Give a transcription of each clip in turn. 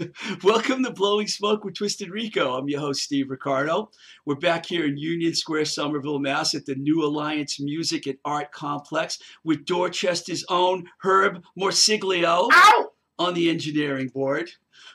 Welcome to Blowing Smoke with Twisted Rico. I'm your host, Steve Ricardo. We're back here in Union Square, Somerville, Mass. at the New Alliance Music and Art Complex with Dorchester's own Herb Morsiglio on the engineering board.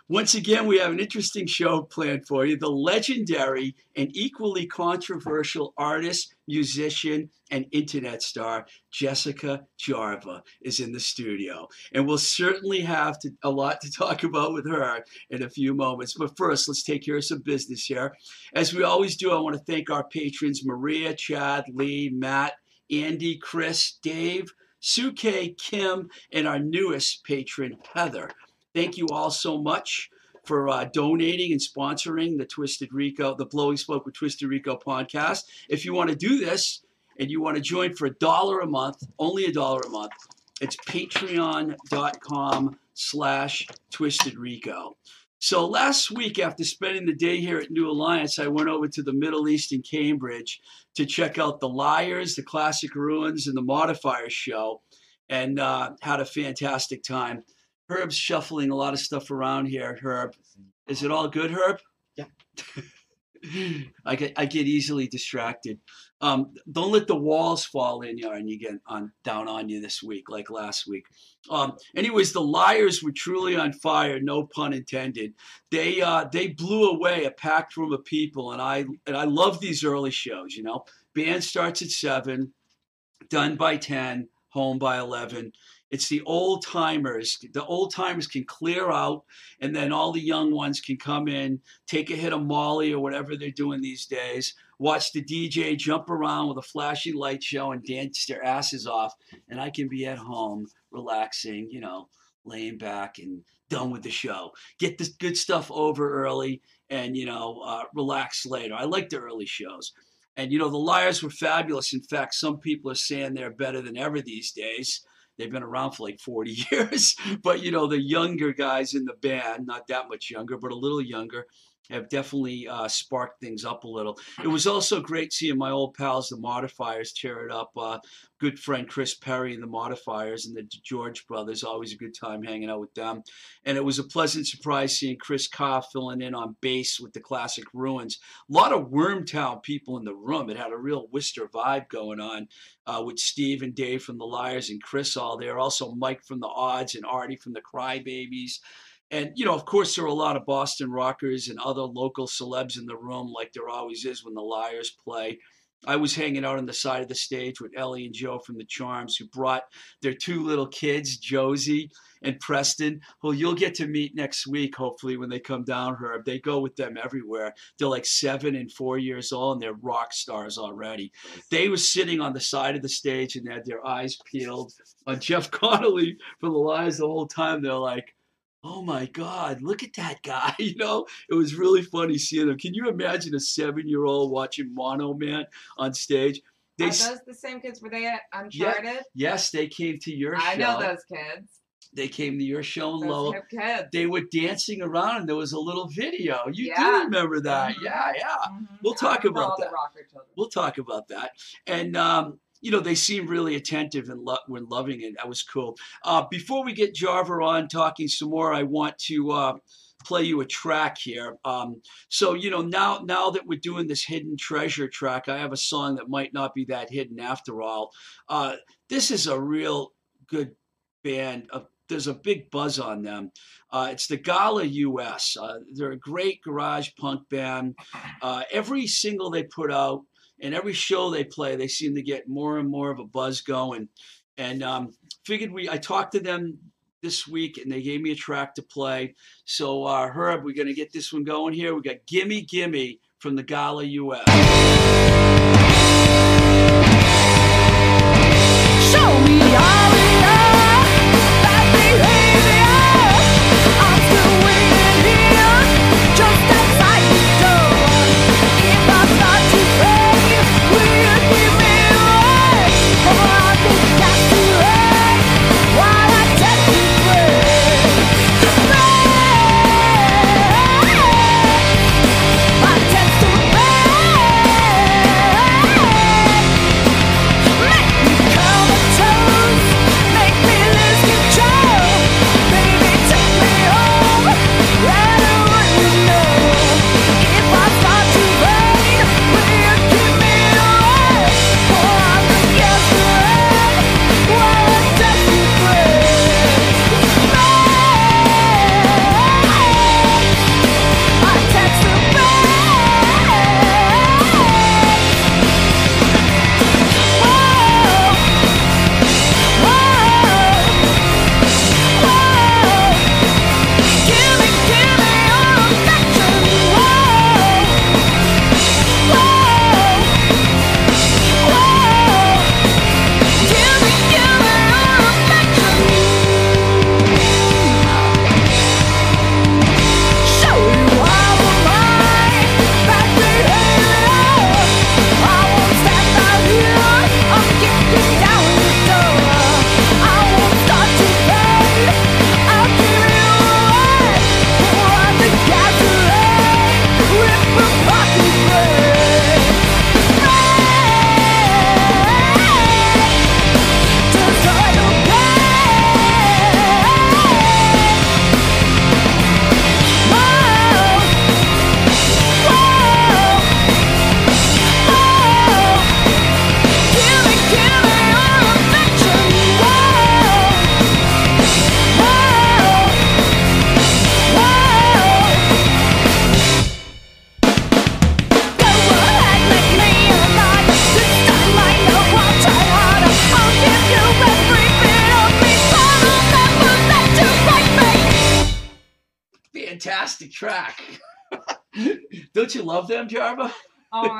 Once again, we have an interesting show planned for you. The legendary and equally controversial artist, musician, and internet star Jessica Jarva is in the studio. And we'll certainly have to, a lot to talk about with her in a few moments. But first, let's take care of some business here. As we always do, I want to thank our patrons Maria, Chad, Lee, Matt, Andy, Chris, Dave, Suke, Kim, and our newest patron, Heather. Thank you all so much for uh, donating and sponsoring the Twisted Rico, the Blowing Smoke with Twisted Rico podcast. If you want to do this and you want to join for a dollar a month, only a dollar a month, it's patreon.com slash Twisted Rico. So last week, after spending the day here at New Alliance, I went over to the Middle East in Cambridge to check out the Lyres, the Classic Ruins, and the Modifiers show, and uh, had a fantastic time. Herb's shuffling a lot of stuff around here. Herb, is it all good, Herb? Yeah. I get I get easily distracted. Um, don't let the walls fall in you and you get on down on you this week like last week. Um, anyways, the Lyres were truly on fire, no pun intended. They uh, they blew away a packed room of people, and I and I love these early shows. You know, band starts at seven, done by ten, home by eleven. It's the old timers. The old timers can clear out, and then all the young ones can come in, take a hit of Molly or whatever they're doing these days, watch the DJ jump around with a flashy light show and dance their asses off, and I can be at home relaxing, you know, laying back and done with the show. Get the good stuff over early and, you know, uh, relax later. I like the early shows. And, you know, the Lyres were fabulous. In fact, some people are saying they're better than ever these days. They've been around for like 40 years. But, you know, the younger guys in the band, not that much younger, but a little younger, have definitely uh, sparked things up a little. It was also great seeing my old pals, the Modifiers, tear it up. Uh, good friend Chris Perry and the Modifiers and the George brothers. Always a good time hanging out with them. And it was a pleasant surprise seeing Chris Carr filling in on bass with the classic Ruins. A lot of Wormtown people in the room. It had a real Worcester vibe going on uh, with Steve and Dave from the Lyres and Chris all there. Also Mike from the Odds and Artie from the Crybabies. And, you know, of course, there are a lot of Boston rockers and other local celebs in the room, like there always is when the Lyres play. I was hanging out on the side of the stage with Ellie and Joe from the Charms, who brought their two little kids, Josie and Preston, who you'll get to meet next week, hopefully, when they come down here. They go with them everywhere. They're like seven and four years old, and they're rock stars already. They were sitting on the side of the stage and had their eyes peeled on Jeff Conolly for the Lyres the whole time. They're like, oh my God, look at that guy. You know, it was really funny seeing him. Can you imagine a seven year old watching Monoman on stage? They, Are those the same kids? Were they at Uncharted? yes, they came to your show. I show. know those kids. They came to your show in Lowell. They were dancing around and there was a little video. You do remember that. Mhm. Yeah, yeah. Mhm. We'll talk about that. The rocker children. We'll talk about that. And, um, you know, they seemed really attentive and lo- were loving it. That was cool. Uh, before we get Jarva on talking some more, I want to uh, play you a track here. Um, so you know, now now that we're doing this hidden treasure track, I have a song that might not be that hidden after all. Uh, this is a real good band. Uh, there's a big buzz on them. Uh, it's the Gala US. Uh, they're a great garage punk band. Uh, every single they put out and every show they play, they seem to get more and more of a buzz going. And um, figured we, I talked to them this week, and they gave me a track to play. So uh, Herb, we're gonna get this one going here. We got "Gimme Gimme" from the Gala US. Show me how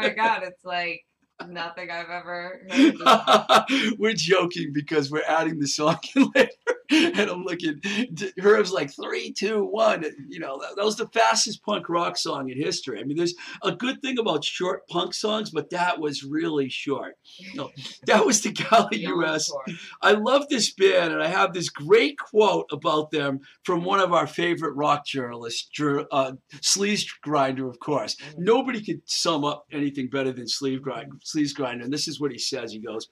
my god, it's like nothing I've ever heard. we're joking because we're adding the song later, and I'm looking. Herb's like three, two, one. You know, that, that was the fastest punk rock song in history. I mean, there's a good thing about short punk songs, but that was really short. No, that was the Beyond US. I love this band, and I have this great quote about them from one of our favorite rock journalists, uh, Sleaze Grinder, of course. Nobody could sum up anything better than Sleeve Grind, Sleaze Grinder, and this is what he says. He goes,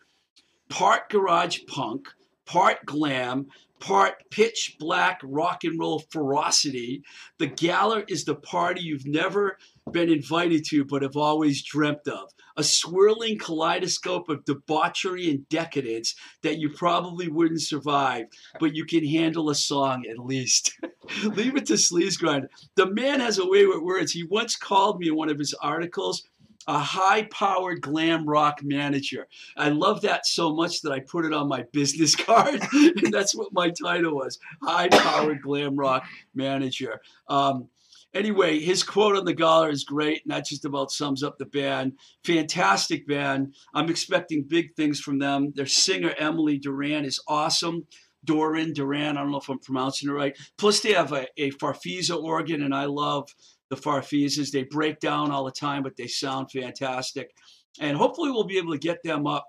"Part garage punk, part glam." Part pitch black rock and roll ferocity. The gala is the party you've never been invited to but have always dreamt of. A swirling kaleidoscope of debauchery and decadence that you probably wouldn't survive, but you can handle a song at least. Leave it to Sleaze Grind. The man has a way with words. He once called me in one of his articles a high powered glam rock manager. I love that so much that I put it on my business card. and that's what my title was high powered glam rock manager. Um, Anyway, his quote on the gala is great, and that just about sums up the band. Fantastic band. I'm expecting big things from them. Their singer, Emily Duran, is awesome. Doran Duran, I don't know if I'm pronouncing it right. Plus, they have a, a Farfisa organ, and I love the Farfisas. They break down all the time, but they sound fantastic. And hopefully, we'll be able to get them up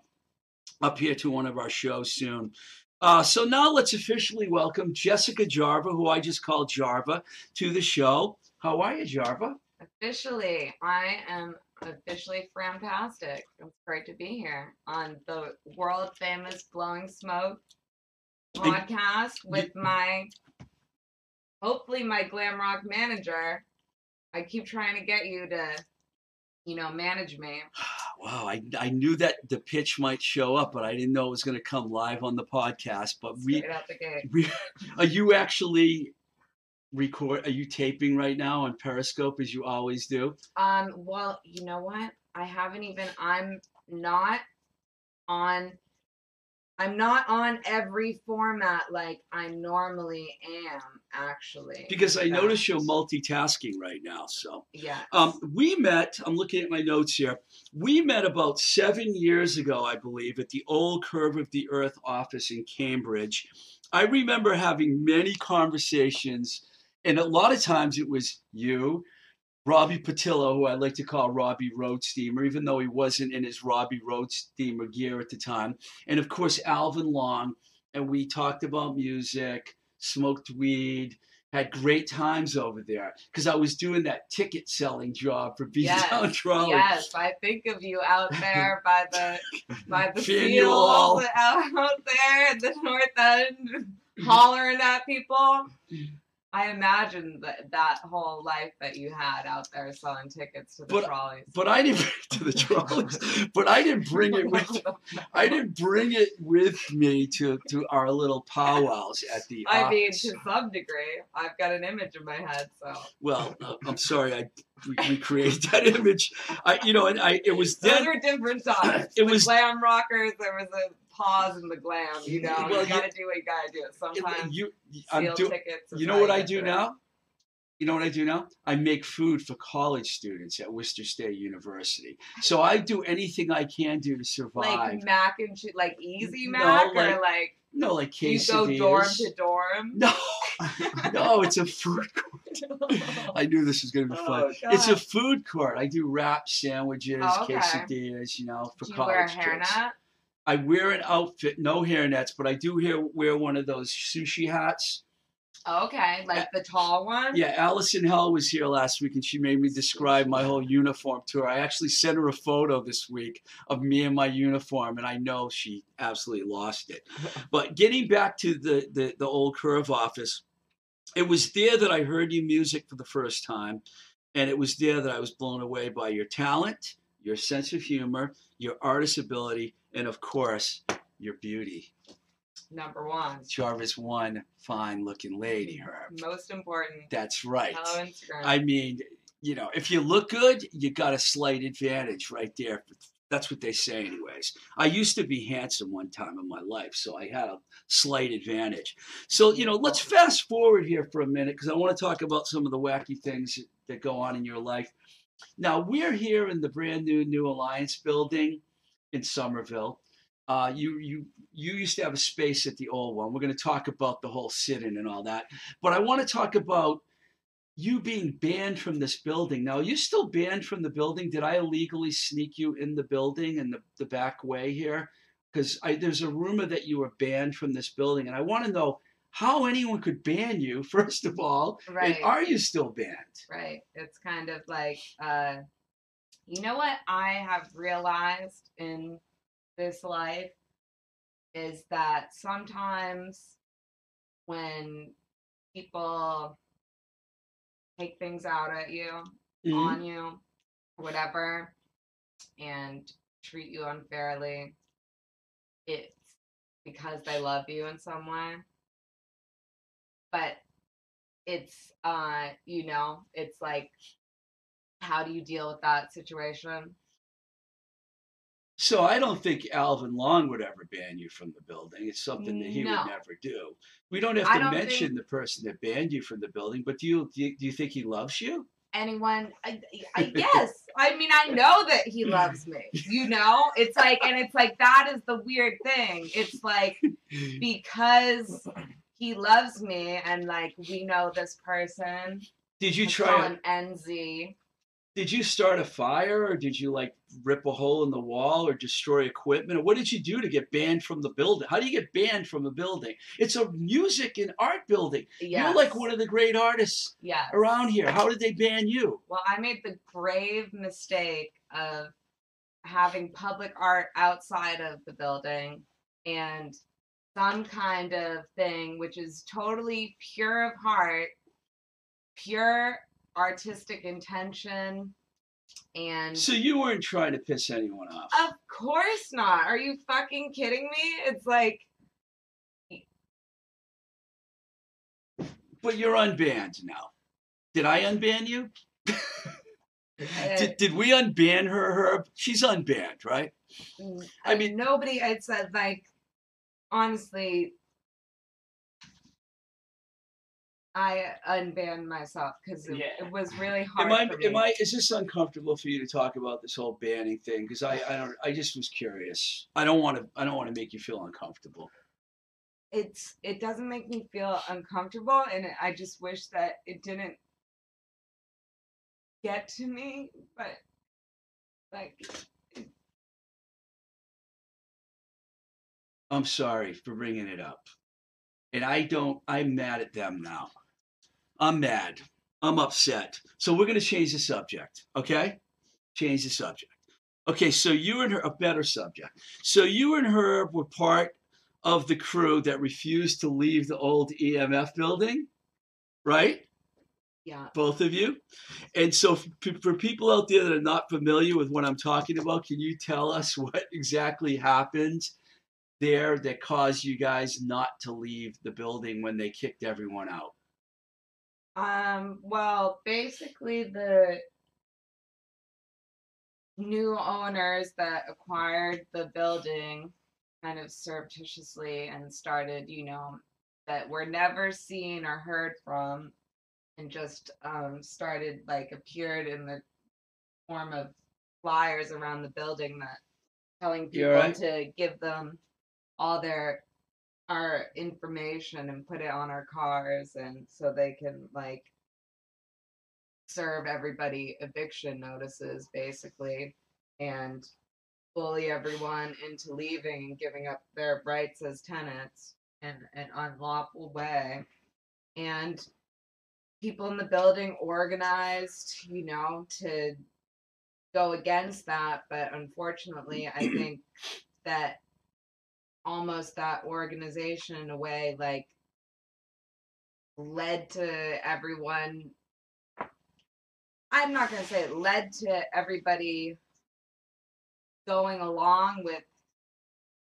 up here to one of our shows soon. Uh, so now let's officially welcome Jessica Jarva, who I just called Jarva, to the show. How are you, Jarva? Officially, I am officially fantastic. It's great to be here on the world famous Blowing Smoke podcast with my hopefully my glam rock manager. I keep trying to get you to, you know, manage me. Wow, I, I knew that the pitch might show up, but I didn't know it was going to come live on the podcast. But we, out the gate. we are you actually record? Are you taping right now on Periscope as you always do? Um, well, you know what? I haven't even I'm not on I'm not on every format like I normally am actually. Because I notice you're multitasking right now. So Yeah. um, we met. I'm looking at my notes here. We met about seven years ago, I believe, at the old Curve of the Earth office in Cambridge. I remember having many conversations, and a lot of times it was you, Robbie Patillo, who I like to call Robbie Road Steamer, even though he wasn't in his Robbie Road Steamer gear at the time, and of course Alvin Long, and we talked about music, smoked weed, had great times over there because I was doing that ticket selling job for B Yes, Town Trolley. Yes, I think of you out there by the by the field fields out there at the north end, hollering at people. I imagine that that whole life that you had out there selling tickets to the But- trolleys. But I didn't to the trolleys. But I didn't bring it with. I didn't bring it with me to to our little powwows at the. I mean, to some degree, I've got an image in my head, so Well, uh, I'm sorry, I re- recreated that image. I, you know, and I it was those were different times. It was- glam rockers. There was a pause in the glam. You know, Well, you gotta you- do what you gotta do. it- Sometimes you, I'm do, tickets. you know what I do now? You know what I do now? I make food for college students at Worcester State University. So I do anything I can do to survive. Like mac and cheese, like easy No, mac, like or like no, like quesadillas. you go dorm to dorm. No, no, it's a food court. I knew this was going to be fun. Oh, It's a food court. I do wrap sandwiches, Oh, okay. quesadillas, you know, for Do you college wear a kids. I wear an outfit, no hairnets, but I do wear, wear one of those sushi hats. Okay, like the tall one. Yeah, Allison Hell was here last week and she made me describe my whole uniform to her. I actually sent her a photo this week of me in my uniform, and I know she absolutely lost it. But getting back to the, the, the old Curve office, it was there that I heard your music for the first time, and it was there that I was blown away by your talent, your sense of humor, your artist ability, and of course, your beauty. Number one. Jarva's, one fine looking lady, Herb. Most important. That's right. Hello Instagram. I mean, you know, if you look good, you got a slight advantage right there. That's what they say, anyways. I used to be handsome one time in my life, so I had a slight advantage. So, you know, let's fast forward here for a minute because I want to talk about some of the wacky things that go on in your life. Now, we're here in the brand new New Alliance building in Somerville. Uh, you you you used to have a space at the old one. We're going to talk about the whole sit-in and all that, but I want to talk about you being banned from this building. Now, are you still banned from the building? Did I illegally sneak you in the building in the, the back way here? Because there's a rumor that you were banned from this building, and I want to know how anyone could ban you, first of all, right. and are you still banned? Right. It's kind of like, uh, you know what I have realized in this life is that sometimes when people take things out at you, Mhm. on you, whatever, and treat you unfairly, it's because they love you in some way. But it's uh you know it's like how do you deal with that situation So I don't think Alvin Long would ever ban you from the building. It's something that he No. would never do. We don't have to don't mention think- the person that banned you from the building, but do you do you, do you think he loves you? anyone I, I yes i mean i know that he loves me you know it's like and it's like that is the weird thing it's like because he loves me and like we know this person Did you try him nz Did you start a fire or did you like rip a hole in the wall or destroy equipment? Or what did you do to get banned from the building? How do you get banned from a building? It's a music and art building. Yes. You're like one of the great artists Yes. around here. How did they ban you? Well, I made the grave mistake of having public art outside of the building and some kind of thing which is totally pure of heart, pure artistic intention, and So you weren't trying to piss anyone off. of course not. Are you fucking kidding me? It's like But you're unbanned now. Did I unban you? uh, Did, did we unban her, Herb? She's unbanned, right? Mm, I uh, mean- nobody. It said like, honestly, I unbanned myself because it, Yeah. it was really hard. Am I, for me. am I, is this uncomfortable for you to talk about this whole banning thing? Because I, I don't, I just was curious. I don't want to, I don't want to make you feel uncomfortable. It's it doesn't make me feel uncomfortable, and I just wish that it didn't get to me. But like, I'm sorry for bringing it up. And I don't, I'm mad at them now. I'm mad. I'm upset. So we're going to change the subject, okay? Change the subject. Okay, so you and her, a better subject. So you and her were part of the crew that refused to leave the old EMF building, right? yeah, both of you. And so, for, for people out there that are not familiar with what I'm talking about, can you tell us what exactly happened there that caused you guys not to leave the building when they kicked everyone out? Um, well, basically the new owners that acquired the building kind of surreptitiously and started, you know, that were never seen or heard from and just um started like appeared in the form of flyers around the building that telling people alright? to give them all their our information and put it on our cars and so they can like serve everybody eviction notices basically and bully everyone into leaving and giving up their rights as tenants in an unlawful way. And people in the building organized you know to go against that but unfortunately i think that almost that organization in a way like led to everyone i'm not going to say it led to everybody going along with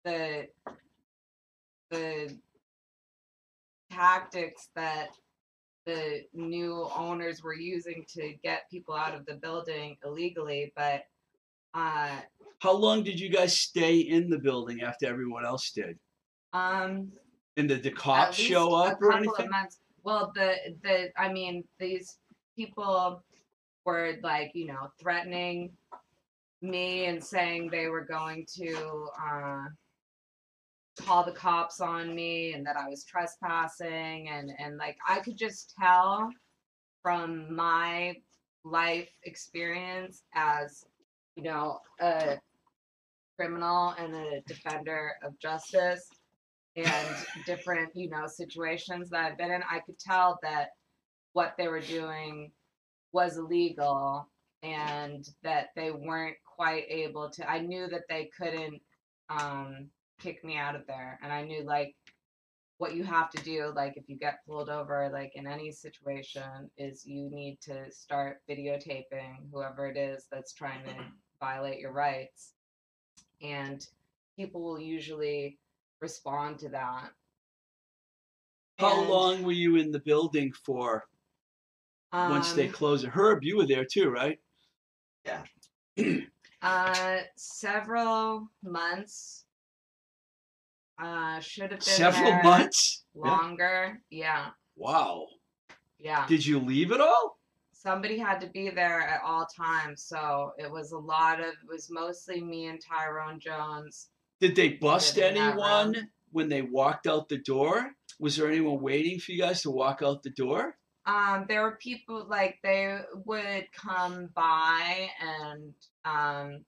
the the tactics that the new owners were using to get people out of the building illegally but uh How long did you guys stay in the building after everyone else did? um And did the at cops least show a up or couple anything? Of months. Well, the the I mean, these people were like, you know, threatening me and saying they were going to uh, call the cops on me and that I was trespassing and and like I could just tell from my life experience as you know a criminal and a defender of justice and different you know situations that I've been in, I could tell that what they were doing was illegal and that they weren't quite able to. I knew that they couldn't um, kick me out of there, and I knew like what you have to do like if you get pulled over like in any situation is you need to start videotaping whoever it is that's trying to violate your rights and people will usually respond to that How And, long were you in the building for once they um, closed it? Herb, you were there too, right? Yeah. uh several months uh should have been Several months? Longer yeah Wow. yeah Did you leave at all? somebody had to be there at all times so it was a lot of it was mostly me and tyrone jones Did they bust anyone when they walked out the door? Was there anyone waiting for you guys to walk out the door? Um, there were people like they would come by and um,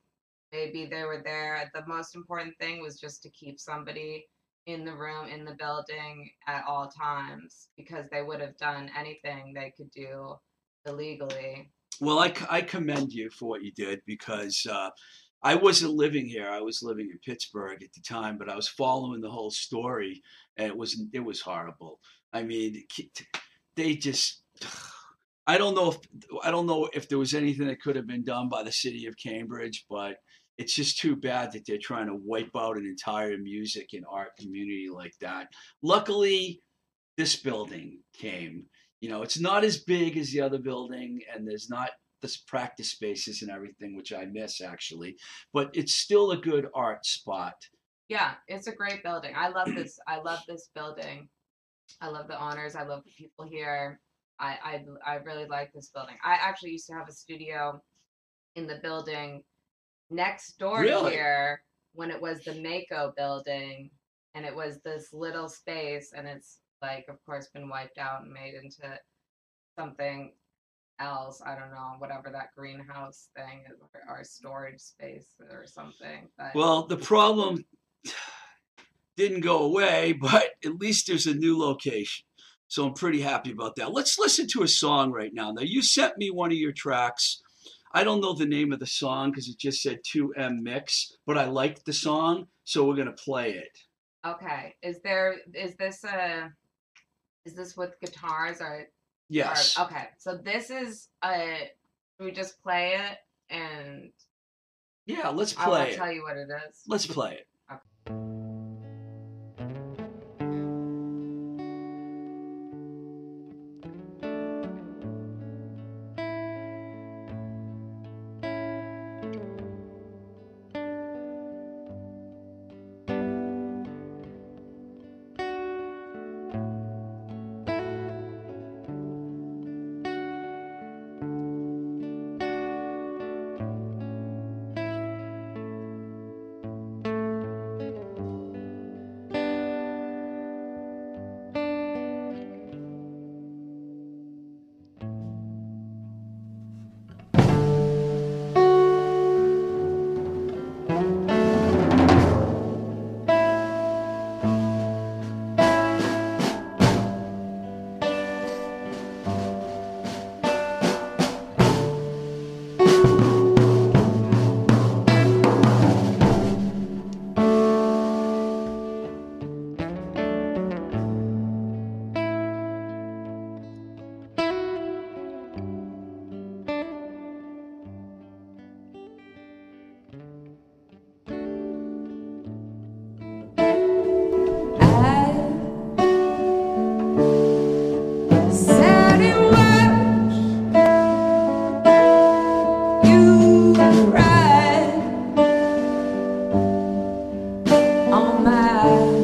maybe they were there. The most important thing was just to keep somebody in the room in the building at all times because they would have done anything they could do illegally. Well, I commend you for what you did because uh, I wasn't living here. I was living in Pittsburgh at the time, but I was following the whole story, and it was it was horrible. I mean, they just. I don't know if I don't know if there was anything that could have been done by the city of Cambridge, but it's just too bad that they're trying to wipe out an entire music and art community like that. Luckily, this building came. You know, it's not as big as the other building, and there's not this practice spaces and everything, which I miss actually. But it's still a good art spot. Yeah, it's a great building. I love this. I love this building. I love the honors. I love the people here. I, I I really like this building. I actually used to have a studio in the building next door Really? here when it was the Mako building, and it was this little space, and it's like, of course, been wiped out and made into something else. I don't know, whatever that greenhouse thing is, or, or storage space or something. But Well, the problem didn't go away, but at least there's a new location. So I'm pretty happy about that. Let's listen to a song right now. Now, you sent me one of your tracks. I don't know the name of the song because it just said 2M Mix, but I liked the song, so we're going to play it. Okay. Is there is this a is this with guitars or, Yes. or okay. So this is a we just play it and Yeah, let's play I will play it. tell you what it is. Let's play it. I Oh my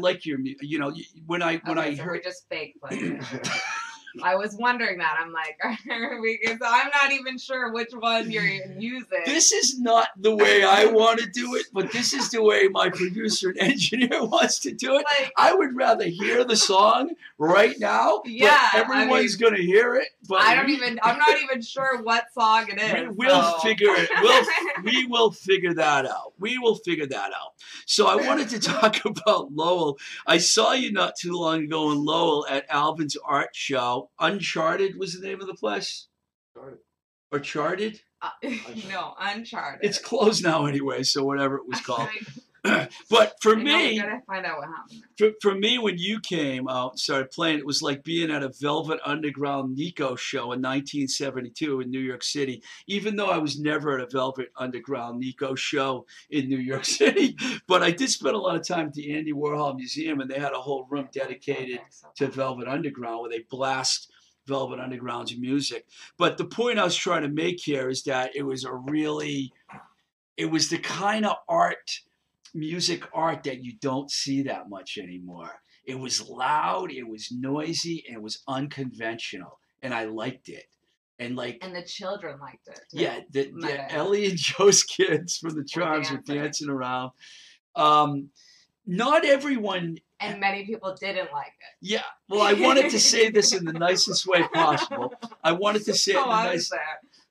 like. I like your. mu- You know, when I when Okay, I so heard. we're just fake footage. I was wondering that. I'm like, because I'm not even sure which one you're using. This is not the way I want to do it, but this is the way my producer and engineer wants to do it. like, I would rather hear the song right now. but Yeah, I everyone's gonna hear it. But I don't we- even. I'm not even sure what song it is. We, we'll so- figure it. We'll we will figure that out. We will figure that out. So I wanted to talk about Lowell. I saw you not too long ago in Lowell at Alvin's art show. Uncharted was the name of the place, Started. or Charted? Uh, no, Uncharted. It's closed now anyway. So whatever it was called. But for I me, find out what happened. for, for me, when you came out and started playing, it was like being at a Velvet Underground Nico show in 1972 in New York City. Even though I was never at a Velvet Underground Nico show in New York City, but I did spend a lot of time at the Andy Warhol Museum, and they had a whole room dedicated to Velvet Underground where they blast Velvet Underground's music. But the point I was trying to make here is that it was a really, it was the kind of art, music art that you don't see that much anymore. It was loud, it was noisy, and it was unconventional, and I liked it. And like, And the children liked it. too. yeah, the, the. Ellie and Joe's kids from the Charms were dancing. dancing around. Um, not everyone And many people didn't like it. yeah, well, I wanted to say this in the nicest way possible. I wanted to say it in the nice.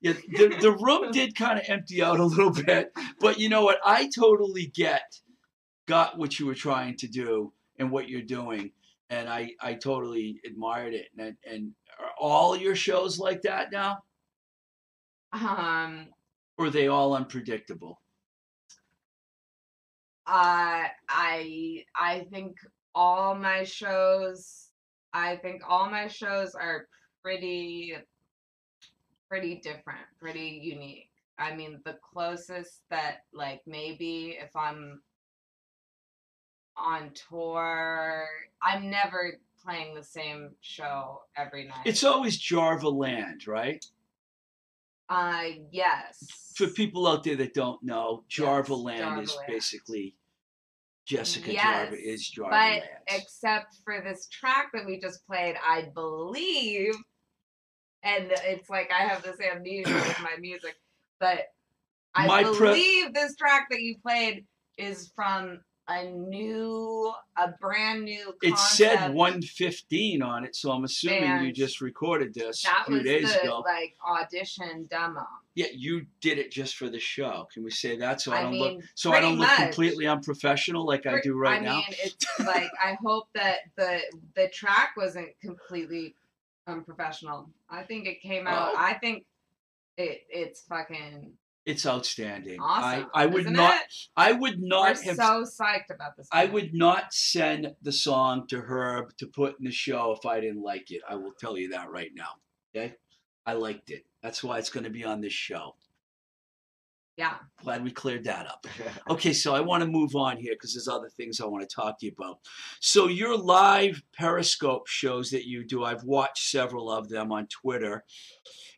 Yeah, the, the room did kind of empty out a little bit, but you know what? I totally get, got what you were trying to do and what you're doing, and I I totally admired it. And and are all your shows like that now, Um, or are they all unpredictable? uh, I I think all my shows, I think all my shows are pretty, pretty different, pretty unique. I mean, the closest that like maybe if I'm on tour, I'm never playing the same show every night. It's always Jarva Land, right? uh yes. For people out there that don't know, Jarva Yes, Land Jarva is Land. basically Jessica Yes, Jarva is Jarva but Land. except for this track that we just played, I believe, and it's like I have this amnesia with my music, but I My pre- believe this track that you played is from a new, a brand new. It said 115 on it, so I'm assuming you just recorded this That a few was days the ago. like audition demo. Yeah, you did it just for the show. Can we say that so I, I don't mean, look so I don't look much. completely unprofessional like I do right I now? mean, it's like I hope that the the track wasn't completely unprofessional. I think it came out. Oh. I think it it's fucking It's outstanding. awesome. I, I would not It? I would We're not have so psyched about this. I would not send the song to Herb to put in the show if I didn't like it. I will tell you that right now. Okay? I liked it. That's why it's going to be on this show. Yeah. Glad we cleared that up. Okay, so I want to move on here because there's other things I want to talk to you about. So your live Periscope shows that you do, I've watched several of them on Twitter,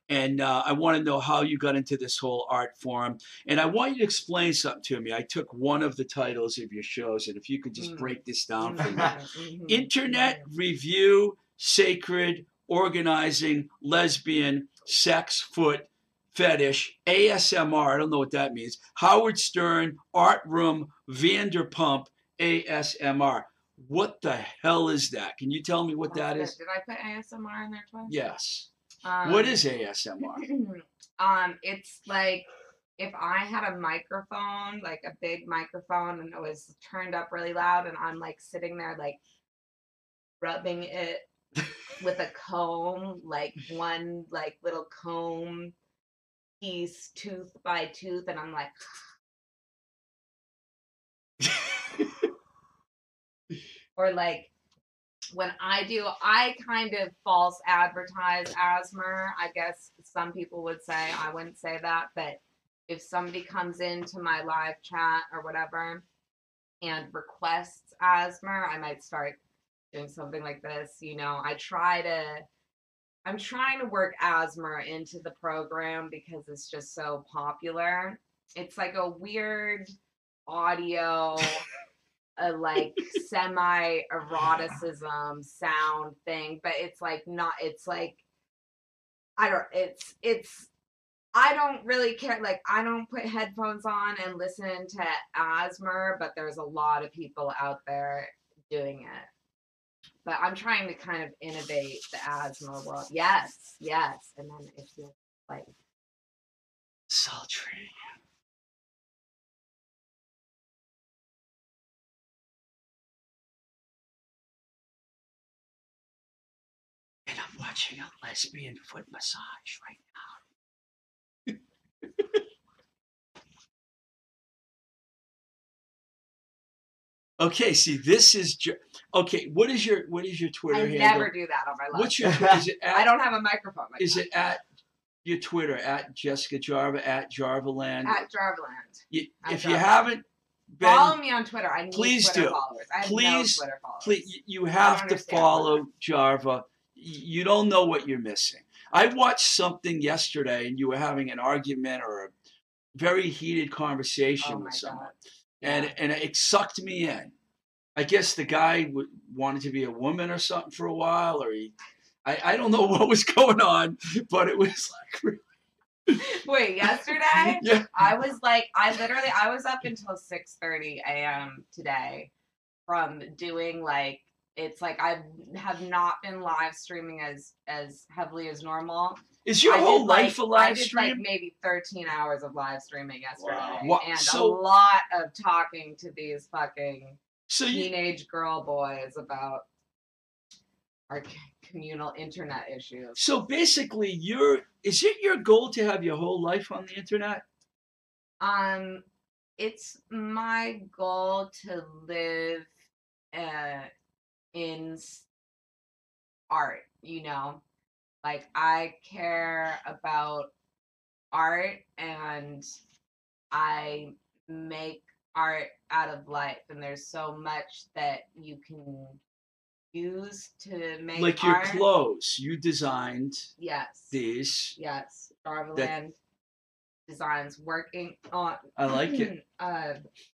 and uh, I want to know how you got into this whole art form. And I want you to explain something to me. I took one of the titles of your shows, and if you could just Mm. break this down for me. Mhm, mhm, Internet review, sacred, organizing, lesbian, sex, foot, fetish, ASMR. I don't know what that means. Howard Stern, art room, Vanderpump, ASMR. What the hell is that? Can you tell me what that is? Did I put ASMR in there twice? Yes. Um, What is ASMR? um, it's like if I had a microphone, like a big microphone, and it was turned up really loud, and I'm like sitting there, like rubbing it with a comb, like one like little comb piece, tooth by tooth, and I'm like, or like when I do, I kind of false advertise asthma. I guess some people would say I wouldn't say that, but if somebody comes into my live chat or whatever and requests asthma, I might start doing something like this. You know, I try to. I'm trying to work asthma into the program because it's just so popular. It's like a weird audio a uh, like semi eroticism sound thing, but it's like not. It's like I don't. It's it's. I don't really care. Like I don't put headphones on and listen to Asmer, but there's a lot of people out there doing it. But I'm trying to kind of innovate the Asmer world. Yes, yes, and then if you like Sultry. And I'm watching a lesbian foot massage right now. okay, see, this is ju- okay. What is your what is your Twitter I handle? never do that on my life. What's your Twi- is it at, I don't have a microphone. Like is that. it at your Twitter at Jessica Jarva at Jarvaland? at Jarvaland? You- at if you haven't been, Follow me on Twitter. I need Please Twitter do. followers. I have Please- no Twitter followers. please, you- have to follow Jarva. You don't know what you're missing. I watched something yesterday, and you were having an argument or a very heated conversation Oh with someone, God. and and it sucked me in. I guess the guy w- wanted to be a woman or something for a while, or he. I, I don't know what was going on, but it was like, Wait, yesterday yeah, I was like, I literally, I was up until six thirty a.m. today from doing like, it's like I have not been live streaming as as heavily as normal. is your I whole did, life like, a live I did stream? like maybe thirteen hours of live streaming yesterday, Wow. And so- a lot of talking to these fucking so you, teenage girl boys about our communal internet issues. so basically, you're. Is it your goal to have your whole life on the internet? Um, it's my goal to live uh, in art, you know? Like, I care about art and I make art out of life, and there's so much that you can use to make like your clothes, you designed Yes. these. Yes. Jarvaland designs working on I like it. uh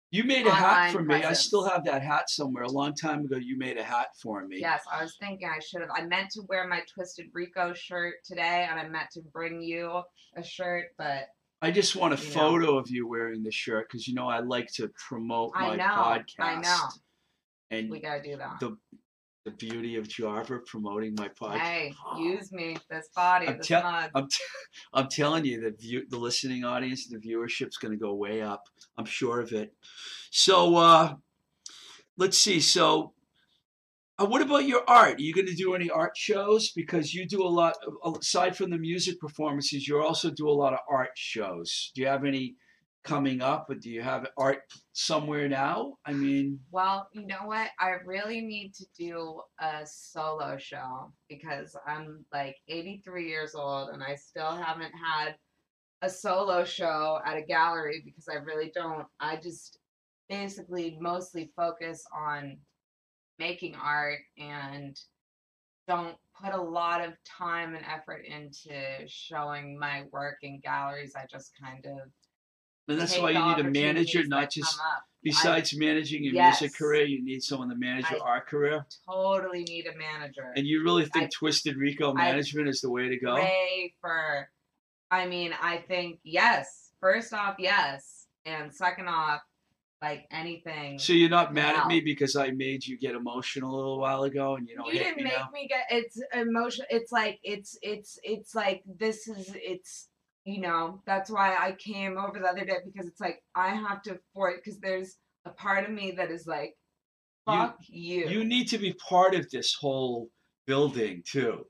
You made a hat for me. I still have that hat somewhere. A long time ago, you made a hat for me. yes, I was thinking I should have I meant to wear my Twisted Rico shirt today and I meant to bring you a shirt, but I just want a You know. photo of you wearing the shirt because you know I like to promote I my know, podcast. I know. And we gotta do that. the the beauty of Jarva promoting my podcast. Hey, use me, this body, I'm this mug. I'm, t- I'm telling you, the view, the listening audience, the viewership's going to go way up. I'm sure of it. So, uh, let's see. So, uh, what about your art? Are you going to do any art shows? Because you do a lot, aside from the music performances, you also do a lot of art shows. Do you have any coming up, or do you have art somewhere now? I mean, Well, you know what? I really need to do a solo show because I'm like 83 years old and I still haven't had a solo show at a gallery because I really don't. I just basically mostly focus on making art and don't put a lot of time and effort into showing my work in galleries. I just kind of and that's why you need a manager, not just besides managing your Yes. music career, you need someone to manage your I- art career. totally need a manager. And you really think I- Twisted Rico I management is the way to go? pray for I mean, I think yes. First off, yes. And second off, like anything. So you're not mad at me because I made you get emotional a little while ago, and you don't you didn't me make now. me get it's emotional. it's like it's it's it's like this is it's you know, that's why I came over the other day because it's like I have to for it because there's a part of me that is like You- fuck you. You need to be part of this whole building too.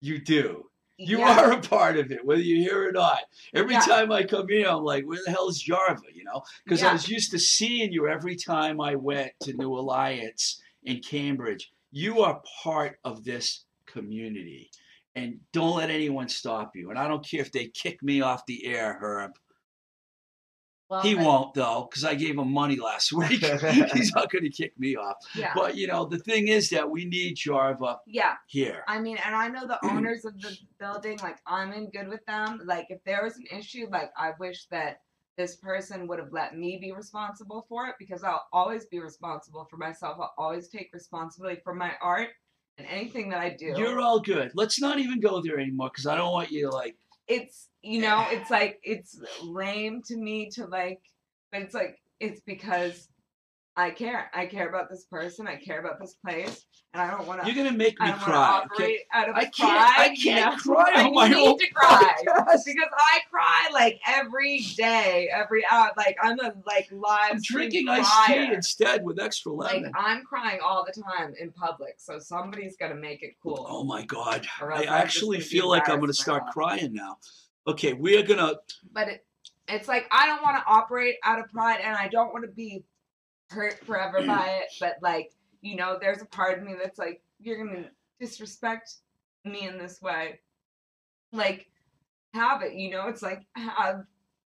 You do. You Yeah. are a part of it, whether you're here or not. Every Yeah. time I come here, I'm like, where the hell is Jarva? You know, because I was used to seeing you every time I went to New Alliance in Cambridge. You are part of this community. And don't let anyone stop you. And I don't care if they kick me off the air, Herb. Well, He won't though, because I gave him money last week. He's not going to kick me off. Yeah. But you know, the thing is that we need Jarva yeah. here. I mean, and I know the owners of the building, like I'm in good with them. Like if there was an issue, like I wish that this person would have let me be responsible for it because I'll always be responsible for myself. I'll always take responsibility for my art and anything that I do. You're all good. Let's not even go there anymore because I don't want you to like. It's you know it's like it's lame to me to like but it's like it's because i care i care about this person i care about this place and i don't want to You're gonna make me to cry. okay? out of I can't. pride I can't know? cry I on my need own to cry podcast. because i cry like every day every hour like i'm a like live I'm drinking iced tea instead with extra lemon. like i'm crying all the time in public so somebody's gonna make it cool Oh my god! I I'm actually feel like I'm gonna start crying now. Okay, we are gonna. but it, it's like I don't want to operate out of pride and I don't want to be hurt forever by it. But like, you know, there's a part of me that's like, you're gonna disrespect me in this way. Like, have it, you know, it's like have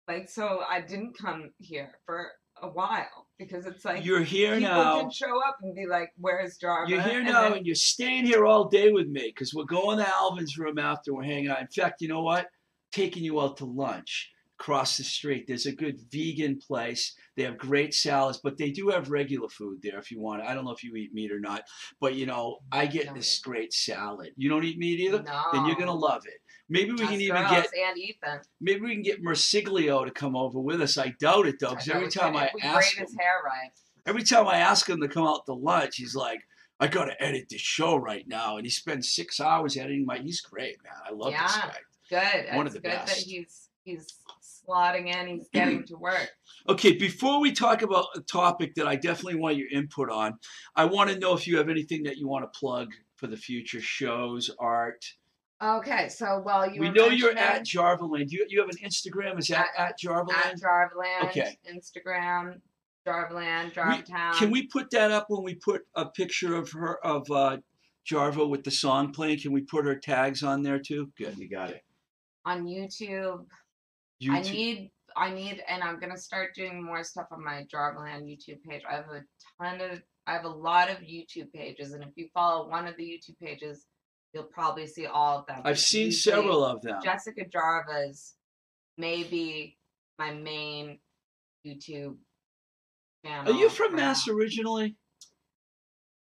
like so I didn't come here for a while because it's like You're here people now. can show up and be like, Where's Jarva? You're here And now, then- and you're staying here all day with me because we're going to Alvin's room after we're hanging out. In fact, you know what? Taking you out to lunch across the street. There's a good vegan place. They have great salads, but they do have regular food there if you want. I don't know if you eat meat or not, but you know, I mm, get No. this great salad. You don't eat meat either? no, Then you're gonna love it. Maybe we Us can even get and Ethan. maybe we can get Mersiglio to come over with us. I doubt it though, because every time I ask braid his him, hair right. every time I ask him to come out to lunch, he's like, I gotta edit the show right now. And he spends six hours editing my he's great, man. I love this Yeah. guy. Good. One of the good that best. he's he's slotting in. He's getting to work. Okay, before we talk about a topic that I definitely want your input on, I want to know if you have anything that you want to plug for the future shows, art. Okay, so well, you we know you're at mentioning Jarvaland. You you have an Instagram? Is that at, Jarvaland? at Jarvaland, Okay. Instagram, Jarvaland, Jarvatown. Can we put that up when we put a picture of her of uh, Jarva with the song playing? Can we put her tags on there too? Good, you got it. on YouTube? YouTube. I need I need and I'm gonna start doing more stuff on my Jarvaland YouTube page. I have a ton of I have a lot of YouTube pages and if you follow one of the YouTube pages, you'll probably see all of them. I've seen several of them. Jessica Jarva's maybe my main YouTube channel. Are you from now. Mass originally?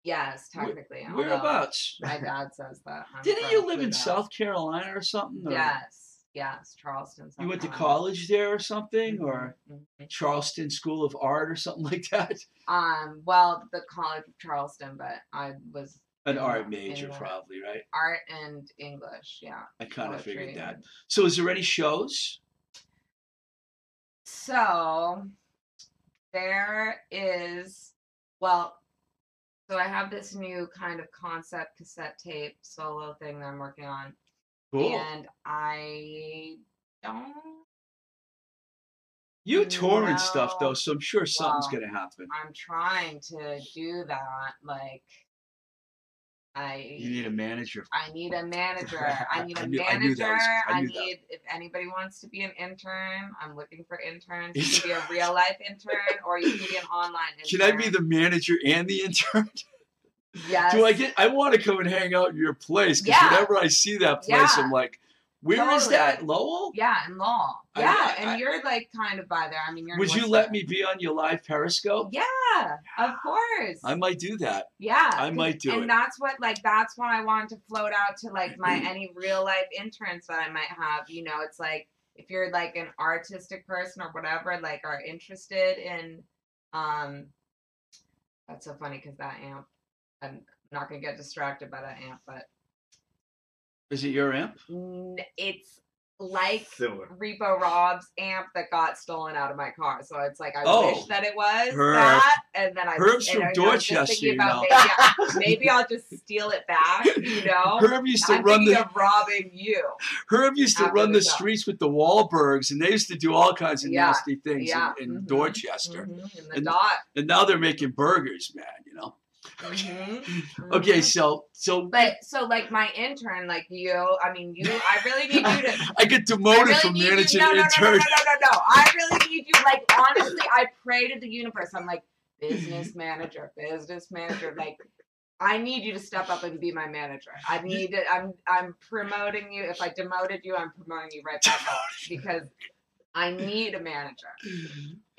Yes, Where- technically. although Whereabouts? My dad says that. I'm Didn't you live in South Carolina or something? or Yes, yes, Charleston. You went to college there or something, or Mhm. Charleston School of Art or something like that? Um, well, the College of Charleston, but I was An art major, probably, right? art and English. Yeah. I kind of poetry figured that. So, is there any shows? So there is well, so I have this new kind of concept cassette tape solo thing that I'm working on, Cool. and I don't. you tour and stuff though, so I'm sure something's Well, gonna happen. I'm trying to do that. Like, I You need a manager. I need a manager. I need a I knew- I manager. that was- I I, knew that. need if anybody wants to be an intern, I'm looking for interns. You can be a real life intern or you can be an online intern. Can I be the manager and the intern? Yes. Do I get? I want to come and hang out in your place because Yeah. whenever I see that place, Yeah. I'm like, where is Totally. that? Lowell? Yeah, in law. I- Yeah, I- and I- you're like kind of by there. I mean, you're. Would you let me be on your live Periscope? Yeah, of course. I might do that. Yeah, I might do and it. And that's what like that's when I wanted to float out to like my any real life interns that I might have. You know, it's like if you're like an artistic person or whatever, like are interested in um that's so funny because that amp I'm not gonna get distracted by that amp, but Is it your amp? it's like Similar. Repo Rob's amp that got stolen out of my car. So it's like I Oh, wish that it was Herb. that, and then I Herb's from I Dorchester, thinking you about know. maybe, I- maybe I'll just steal it back. You know, Herb used to I'm run the of robbing you. Herb used to run the the streets with the Wahlbergs, and they used to do all kinds of Yeah, nasty things yeah, in, in mhm, Dorchester. Mhm, in the And- dot. And now they're making burgers, man. You know. Mhm, Okay, mhm. so so But so like my intern, like you, I mean you, I really need you to I get I demoted really from manager you. No, to no, no, no, no, no, no, no. I really need you. Like honestly, I pray to the universe. I'm like business manager, business manager. Like I need you to step up and be my manager. I need it. I'm I'm promoting you. If I demoted you, I'm promoting you right back up because I need a manager.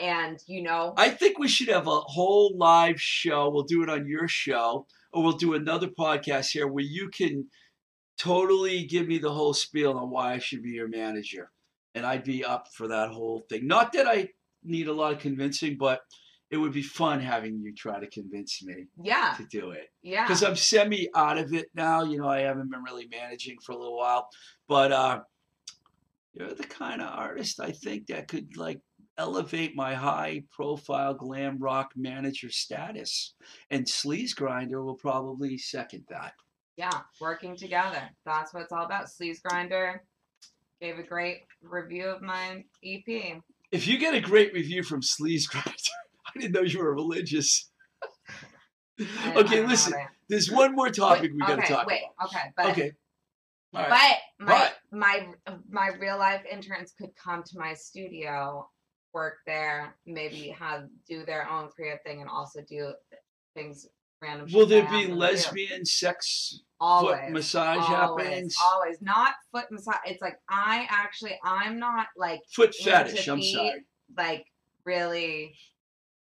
And you know, I think we should have a whole live show. We'll do it on your show, or we'll do another podcast here where you can totally give me the whole spiel on why I should be your manager. And I'd be up for that whole thing. Not that I need a lot of convincing, but it would be fun having you try to convince me yeah, to do it. yeah. Because I'm semi out of it now. You know, I haven't been really managing for a little while. But uh, you're the kind of artist I think that could like elevate my high profile glam rock manager status. And Sleaze Grinder will probably second that. Yeah, working together. That's what it's all about. Sleaze Grinder gave a great review of my EP. If you get a great review from Sleaze Grinder, I didn't know you were religious. Okay, listen, There's one more topic we got to okay, talk wait, okay, but. Okay. Right. but my my my real life interns could come to my studio, work there, maybe have do their own creative thing, and also do things random. Will there be to do. lesbian sex always, foot massage always, happenings? Always, not foot massage. It's like I actually, I'm not like Foot fetish. I'm sorry. like really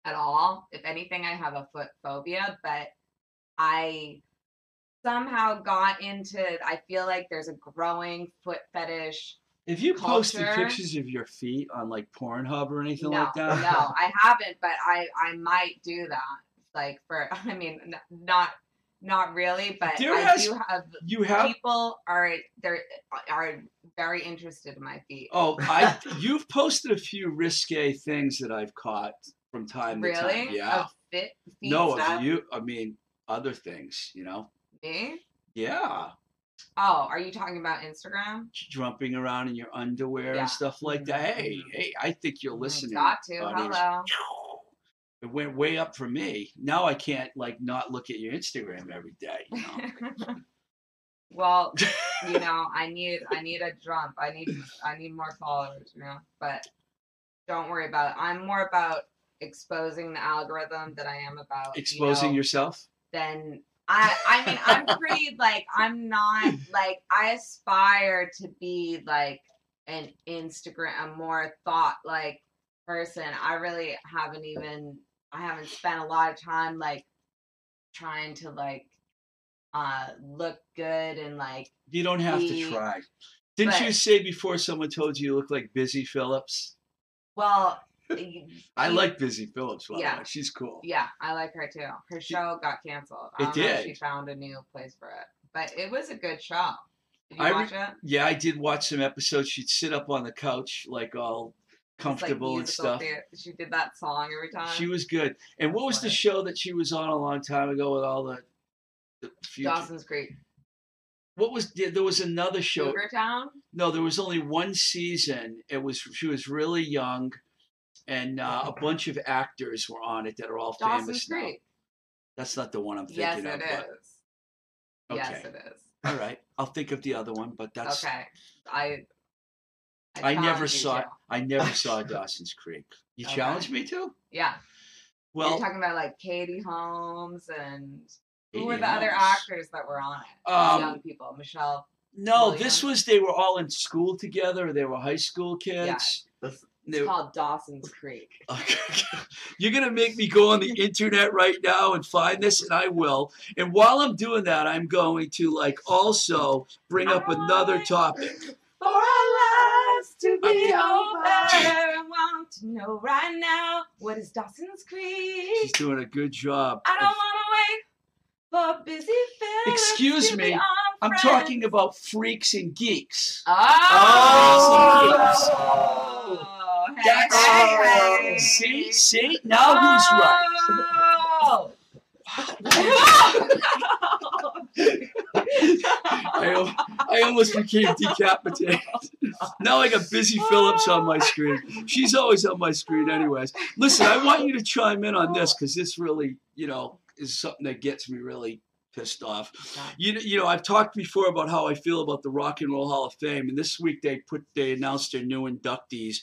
at all. If anything, I have a foot phobia, but I somehow got into I feel like there's a growing foot fetish. Have you posted pictures of your feet on like Pornhub or anything no, like that? no, I haven't, but I I might do that. Like for I mean n- not not really, but There I has- do have You have. people are they're are very interested in my feet. Oh, I. You've posted a few risque things that I've caught from time to really? time. Yeah. Of fit, feet No, stuff? of you. I mean, other things. You know. Me? Yeah. Oh, are you talking about Instagram? Jumping around in your underwear Yeah. and stuff like that. Hey, hey, I think you're Mm, listening. Got to. audience. Hello. It went way up for me. Now I can't like not look at your Instagram every day. You know? well, you know, I need I need a jump. I need I need more followers, you know. But don't worry about it. I'm more about exposing the algorithm than I am about Exposing you know, yourself. Then I I mean I'm pretty like I'm not like I aspire to be like an Instagram a more thought like person. I really haven't even I haven't spent a lot of time like trying to like uh look good and like You don't have to try. Didn't but- you say before someone told you you look like Busy Phillips? well y- I you- like Busy Phillips, Yeah. She's cool. yeah I like her too. Her show got canceled. I It don't know if did. she found a new place for it, but it was a good show. Did you I watch it? Yeah, I did watch some episodes. She'd sit up on the couch, like all It's like comfortable and stuff. theater. She did that song every time. She was good. And what was the show that she was on a long time ago with all the, the future? Dawson's Creek. What was there there was another show? Cougar Town. No, there was only one season. It was she was really young, and uh, a bunch of actors were on it that are all Dawson's famous now. Creek. That's not the one I'm Yes, thinking it of. is. but- Yes, Okay. it is. All right, I'll think of the other one, but that's okay. I. I never saw to. I never saw Dawson's Creek. You Okay. challenged me to? Yeah. Well, You're talking about like Katie Holmes and who were Katie the other actors that were on it? Um, Young people. Michelle. No, Williams. this was they were all in school together. They were high school kids. It's called Dawson's Creek. You're gonna make me go on the internet right now and find this, and I will. And while I'm doing that, I'm going to like also bring up another topic. For our lives to be Okay. over, I want to know right now what is Dawson's Creek. She's doing a good job. I don't want to wait for busy Phillips Excuse to me, I'm talking about freaks and geeks. Oh, Oh, hey, That's hey, hey. see, see. Now who's right? Oh. I, I almost became decapitated. now I got Busy Phillips on my screen. She's always on my screen, anyways. Listen, I want you to chime in on this because this really, you know, is something that gets me really pissed off. You know, you know, I've talked before about how I feel about the Rock and Roll Hall of Fame, and this week they put they announced their new inductees: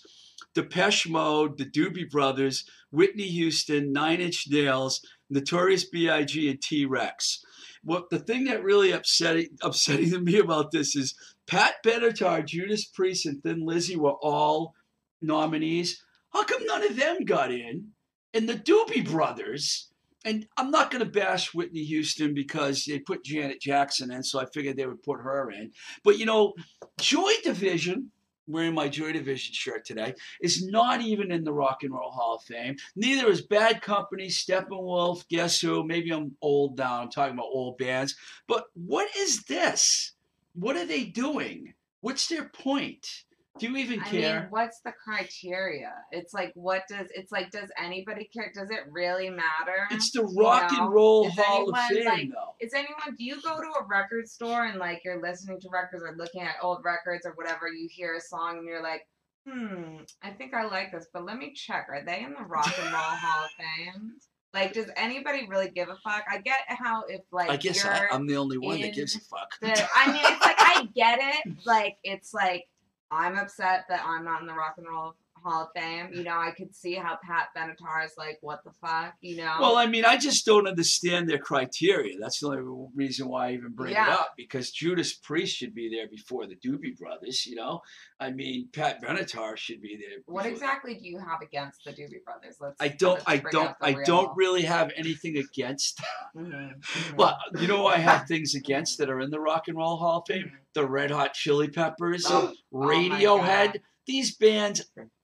Depeche Mode, the Doobie Brothers, Whitney Houston, Nine Inch Nails, Notorious B.I.G., and T Rex. What the thing that really upsetting upsetting to me about this is Pat Benatar, Judas Priest, and Thin Lizzy were all nominees. How come none of them got in? And the Doobie Brothers, and I'm not going to bash Whitney Houston because they put Janet Jackson in, so I figured they would put her in. But you know, Joy Division, wearing my Joy Division shirt today, is not even in the Rock and Roll Hall of Fame. Neither is Bad Company, Steppenwolf, Guess Who. Maybe I'm old now. I'm talking about old bands. But what is this? What are they doing? What's their point? Do you even care? I mean, what's the criteria? It's like, what does it's like? Does anybody care? Does it really matter? it's the Rock know, and Roll is Hall of Fame, like, though. Is anyone? Do you go to a record store and like you're listening to records or looking at old records or whatever? You hear a song and you're like, hmm, I think I like this, but let me check. Are they in the Rock and Roll Hall of Fame? Like, does anybody really give a fuck? I get how if like I guess I, I'm the only one that gives a fuck. the, I mean, it's like I get it. Like it's like I'm upset that I'm not in the Rock and Roll Hall of Fame. You know, I could see how Pat Benatar is like, what the fuck, you know? Well, I mean, I just don't understand their criteria. That's the only reason why I even bring it up because Judas Priest should be there before the Doobie Brothers. You know, I mean, Pat Benatar should be there. what exactly do you have against the Doobie Brothers? Let's. I don't. I don't. I don't really have anything against. Mhm, mhm, But you know, I have things against that are in the Rock and Roll Hall of Fame. The Red Hot Chili Peppers, Oh, Radiohead. God. These bands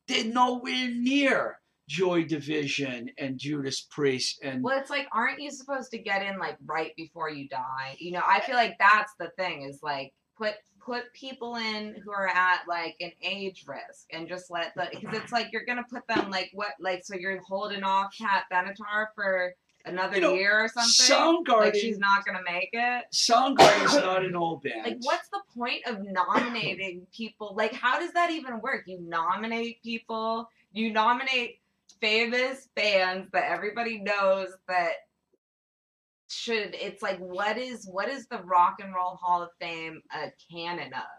did nowhere near Joy Division and Judas Priest and Well, it's like, aren't you supposed to get in like right before you die? You know, I feel like that's the thing is like put put people in who are at like an age risk and just let the because it's like you're gonna put them like what like so you're holding off Cat Benatar for another You know, year or something. Soundgarden. Like she's not gonna make it. Soundgarden's not an old band. Like, what's the point of nominating people? Like, how does that even work? You nominate people, you nominate famous bands that everybody knows that should. It's like, what is what is the Rock and Roll Hall of Fame a canon of?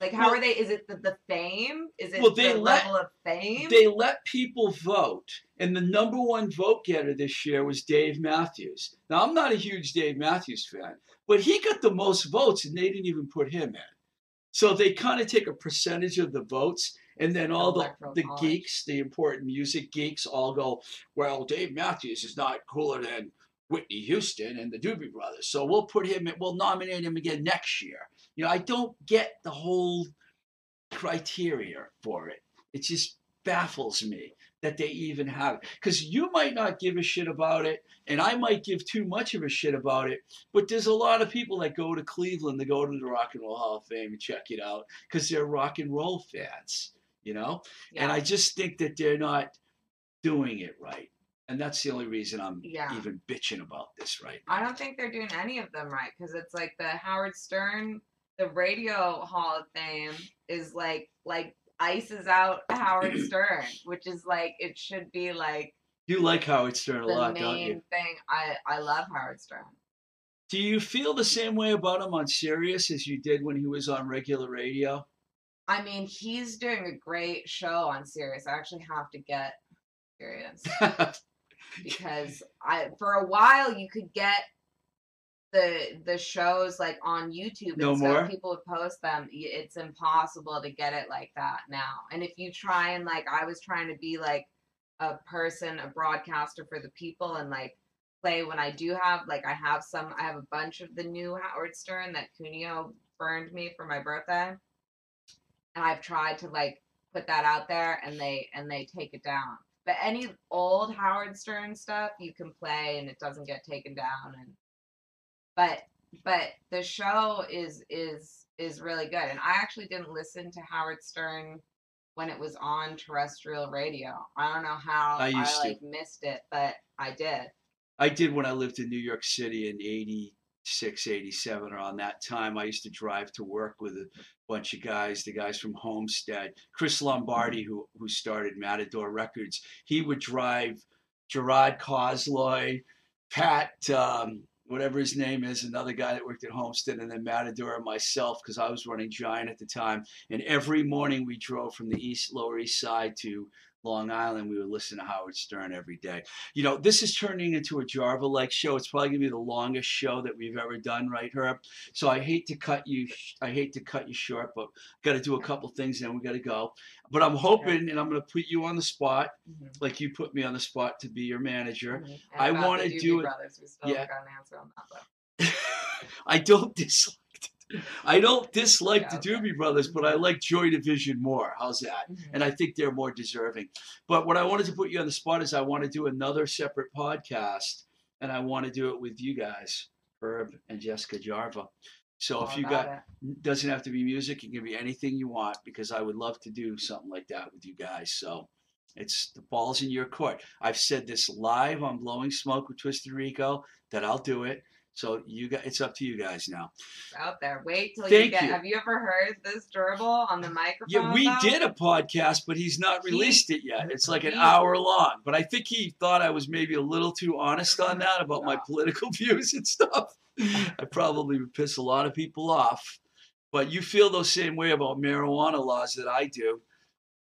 Like, how Well- are they? Is it the, the fame? Is it Well, they the let- level of fame? They let people vote, and the number one vote getter this year was Dave Matthews. Now, I'm not a huge Dave Matthews fan, but he got the most votes, and they didn't even put him in. So they kind of take a percentage of the votes, and then all the, the geeks, the important music geeks, all go, well, Dave Matthews is not cooler than Whitney Houston and the Doobie Brothers. So we'll put him in, we'll nominate him again next year. You know, I don't get the whole criteria for it. It just baffles me that they even have it. Because you might not give a shit about it, and I might give too much of a shit about it. But there's a lot of people that go to Cleveland to go to the Rock and Roll Hall of Fame and check it out because they're rock and roll fans, you know? yeah. And I just think that they're not doing it right. And that's the only reason I'm Yeah. even bitching about this right now. I don't think they're doing any of them right because it's like the Howard Stern, the Radio Hall of Fame is like like ices out Howard Stern, which is like it should be like You like Howard Stern a the lot, don't you? main thing. I I love Howard Stern. Do you feel the same way about him on Sirius as you did when he was on regular radio? I mean, he's doing a great show on Sirius. I actually have to get Sirius because I for a while you could get the the shows like on YouTube and No stuff. more? People would post them. It's impossible to get it like that now. And if you try and like, I was trying to be like a person, a broadcaster for the people, and like play when I do have like I have some. I have a bunch of the new Howard Stern that Cuneo burned me for my birthday, and I've tried to like put that out there, and they and they take it down. But any old Howard Stern stuff you can play and it doesn't get taken down and but but the show is is is really good and I actually didn't listen to Howard Stern when it was on terrestrial radio. I don't know how I to. like missed it, but I did. I did when I lived in New York City in 86, 87, around that time. I used to drive to work with a bunch of guys, the guys from Homestead. Chris Lombardi, who, who started Matador Records, he would drive Gerard Cosloy, Pat, um, whatever his name is, another guy that worked at Homestead, and then Matador and myself, because I was running Giant at the time. And every morning we drove from the east, Lower East Side to Long Island, we would listen to Howard Stern every day. You know, this is turning into a Jarva like show. It's probably gonna be the longest show that we've ever done, right, Herb? So I hate to cut you. I hate to cut you short, but got to do a couple things, and we got to go. But I'm hoping, and I'm gonna put you on the spot, Mhm. like you put me on the spot to be your manager. Mhm. I wanna do it- Brothers, we still yeah. got an answer on that. I don't dislike. I don't dislike Yeah, the. Doobie Brothers, but I like Joy Division more. How's that? Mhm. and I think they're more deserving. But what I wanted to put you on the spot is I want to do another separate podcast, and I want to do it with you guys, Herb and Jessica Jarva. So All if you about got it. doesn't have to be music, it can be anything you want because I would love to do something like that with you guys. So it's the ball's in your court. I've said this live on Blowing Smoke with Twisted Rico that I'll do it. So you got it's up to you guys now. Out there. Wait till you get. you. Have you ever heard this gerbil on the microphone? Yeah, we though? did a podcast, but he's not He- released it yet. It's like an he- hour long. But I think he thought I was maybe a little too honest on that about my political views and stuff. I probably would piss a lot of people off. But you feel the same way about marijuana laws that I do.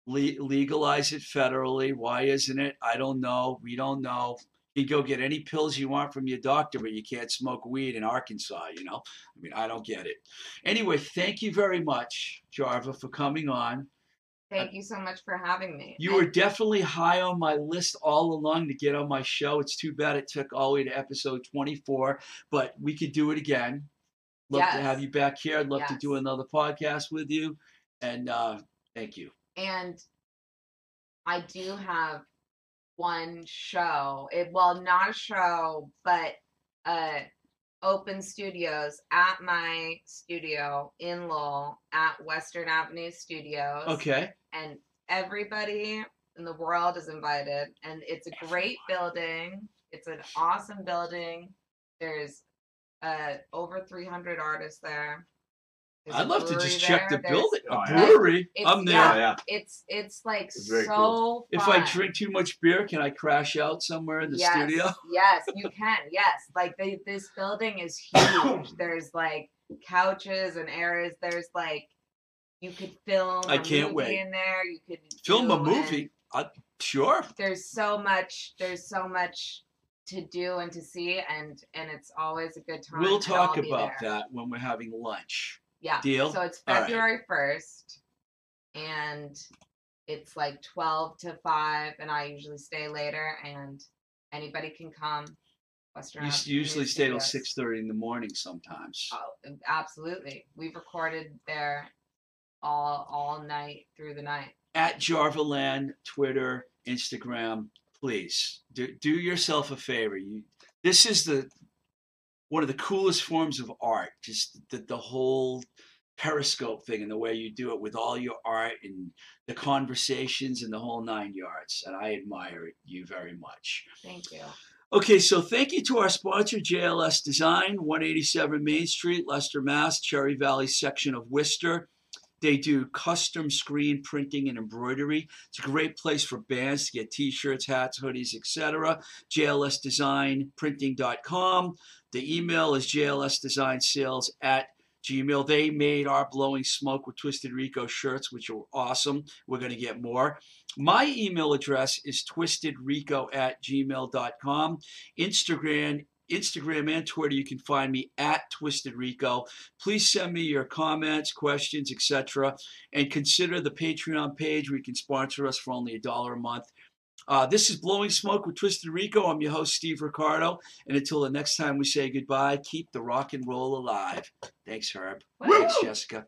Le- legalize it federally. Why isn't it? I don't know. We don't know. You can go get any pills you want from your doctor, but you can't smoke weed in Arkansas, you know? I mean, I don't get it. Anyway, thank you very much, Jarva, for coming on. Thank you so much for having me. You were definitely high on my list all along to get on my show. It's too bad it took all the way to episode 24, but we could do it again. Love to have you back here. I'd love to do another podcast with you. And uh, thank you. and I do have one show. It well, not a show, but uh open studios at my studio in Lowell at Western Avenue Studios. Okay. And everybody in the world is invited. And it's a great building. It's an awesome building. There's uh over 300 artists there. There's a I'd love to brewery just check the. There's- building. Oh, A brewery. It's- I'm there. yeah. Yeah. It's it's like It's so cool. If I drink too much beer, can I crash out somewhere in the yes, studio? yes, you can. Yes, like they, this building is huge. There's like couches and areas. There's like you could film. I a can't movie wait. in there. You could Film a movie. Uh, sure. There's so much. There's so much to do and to see, and and it's always a good time. We'll talk about there. that when we're having lunch. Yeah. Deal? So it's All right. February first, and it's like twelve to five, and I usually stay later, and anybody can come. Western You s- usually stay till Studios. six thirty in the morning sometimes. Oh, absolutely. We've recorded there all all night through the night. at Jarvaland, Twitter, Instagram, please do, do yourself a favor. You, this is the one of the coolest forms of art. Just the, the whole Periscope thing and the way you do it with all your art and the conversations and the whole nine yards. And I admire you very much. Thank you. Okay, so thank you to our sponsor, JLS Design, 187 Main Street, Leicester, Mass, Cherry Valley section of Worcester. They do custom screen printing and embroidery. It's a great place for bands to get t-shirts, hats, hoodies, etc. JLSDesignPrinting.com. The email is jlsdesignsales at Gmail. They made our Blowing Smoke with Twisted Rico shirts, which are awesome. We're going to get more. My email address is twistedrico at gmail.com. Instagram, Instagram and Twitter, you can find me at Twisted Rico. Please send me your comments, questions, etc. And consider the Patreon page where you can sponsor us for only a dollar a month. Uh, this is Blowing Smoke with Twisted Rico. I'm your host, Steve Ricardo. And until the next time we say goodbye, keep the rock and roll alive. Thanks, Herb. Woo! Thanks, Jessica.